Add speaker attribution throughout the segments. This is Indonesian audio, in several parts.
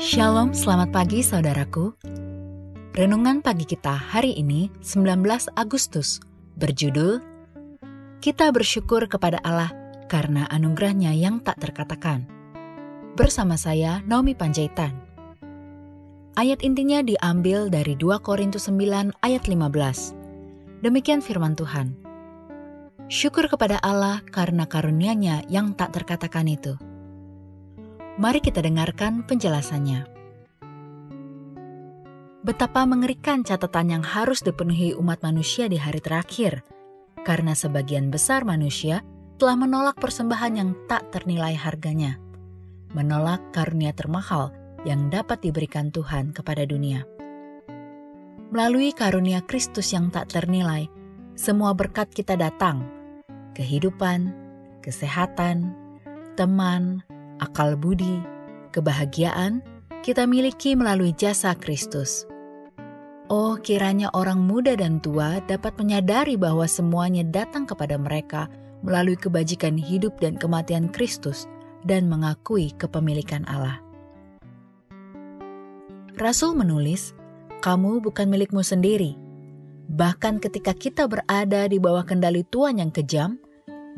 Speaker 1: Shalom, selamat pagi saudaraku. Renungan pagi kita hari ini 19 Agustus berjudul Kita bersyukur kepada Allah karena anugerahnya yang tak terkatakan. Bersama saya Naomi Panjaitan. Ayat intinya diambil dari 2 Korintus 9 ayat 15. Demikian firman Tuhan. Syukur kepada Allah karena karunia-Nya yang tak terkatakan itu. Mari kita dengarkan penjelasannya. Betapa mengerikan catatan yang harus dipenuhi umat manusia di hari terakhir, karena sebagian besar manusia telah menolak persembahan yang tak ternilai harganya, menolak karunia termahal yang dapat diberikan Tuhan kepada dunia. Melalui karunia Kristus yang tak ternilai, semua berkat kita datang: kehidupan, kesehatan, teman, akal budi, kebahagiaan kita miliki melalui jasa Kristus. Oh, kiranya orang muda dan tua dapat menyadari bahwa semuanya datang kepada mereka melalui kebajikan hidup dan kematian Kristus dan mengakui kepemilikan Allah. Rasul menulis, "Kamu bukan milikmu sendiri." Bahkan ketika kita berada di bawah kendali Tuhan yang kejam,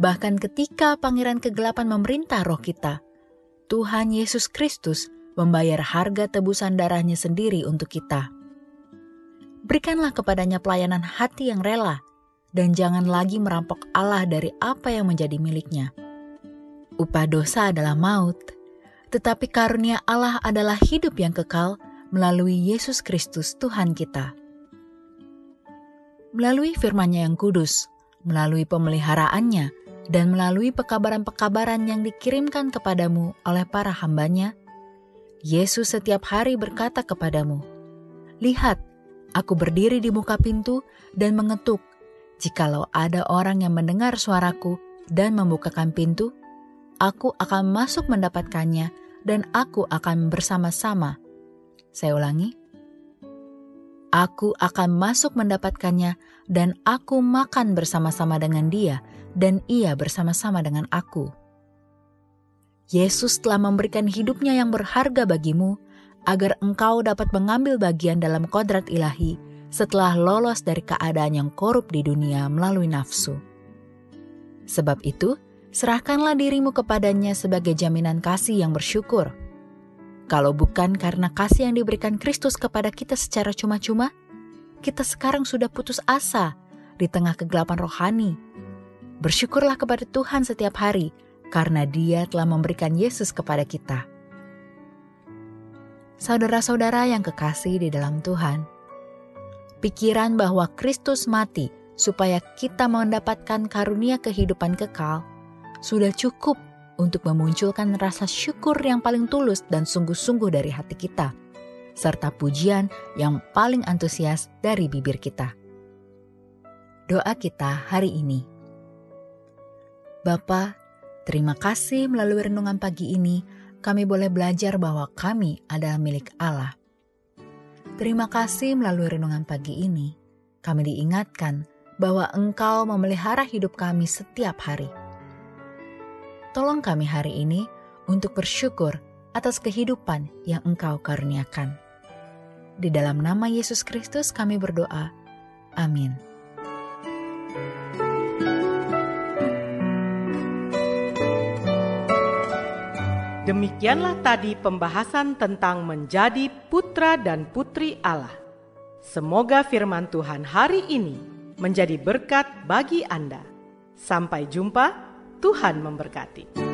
Speaker 1: bahkan ketika pangeran kegelapan memerintah roh kita, Tuhan Yesus Kristus membayar harga tebusan darahnya sendiri untuk kita. Berikanlah kepadanya pelayanan hati yang rela, dan jangan lagi merampok Allah dari apa yang menjadi miliknya. Upah dosa adalah maut, tetapi karunia Allah adalah hidup yang kekal melalui Yesus Kristus Tuhan kita. Melalui firman-Nya yang kudus, melalui pemeliharaannya, dan melalui pekabaran-pekabaran yang dikirimkan kepadamu oleh para hambanya, Yesus setiap hari berkata kepadamu, Lihat, aku berdiri di muka pintu dan mengetuk. Jikalau ada orang yang mendengar suaraku dan membukakan pintu, aku akan masuk mendapatkannya dan aku akan bersama-sama. Saya ulangi, aku akan masuk mendapatkannya dan aku makan bersama-sama dengan dia dan ia bersama-sama dengan aku. Yesus telah memberikan hidupnya yang berharga bagimu, agar engkau dapat mengambil bagian dalam kodrat ilahi setelah lolos dari keadaan yang korup di dunia melalui nafsu. Sebab itu, serahkanlah dirimu kepadanya sebagai jaminan kasih yang bersyukur. Kalau bukan karena kasih yang diberikan Kristus kepada kita secara cuma-cuma, kita sekarang sudah putus asa di tengah kegelapan rohani Bersyukurlah kepada Tuhan setiap hari, karena Dia telah memberikan Yesus kepada kita. Saudara-saudara yang kekasih di dalam Tuhan, pikiran bahwa Kristus mati supaya kita mendapatkan karunia kehidupan kekal sudah cukup untuk memunculkan rasa syukur yang paling tulus dan sungguh-sungguh dari hati kita, serta pujian yang paling antusias dari bibir kita. Doa kita hari ini. Bapa, terima kasih melalui renungan pagi ini kami boleh belajar bahwa kami adalah milik Allah. Terima kasih melalui renungan pagi ini kami diingatkan bahwa Engkau memelihara hidup kami setiap hari. Tolong kami hari ini untuk bersyukur atas kehidupan yang Engkau karuniakan. Di dalam nama Yesus Kristus kami berdoa. Amin.
Speaker 2: Demikianlah tadi pembahasan tentang menjadi putra dan putri Allah. Semoga firman Tuhan hari ini menjadi berkat bagi Anda. Sampai jumpa, Tuhan memberkati.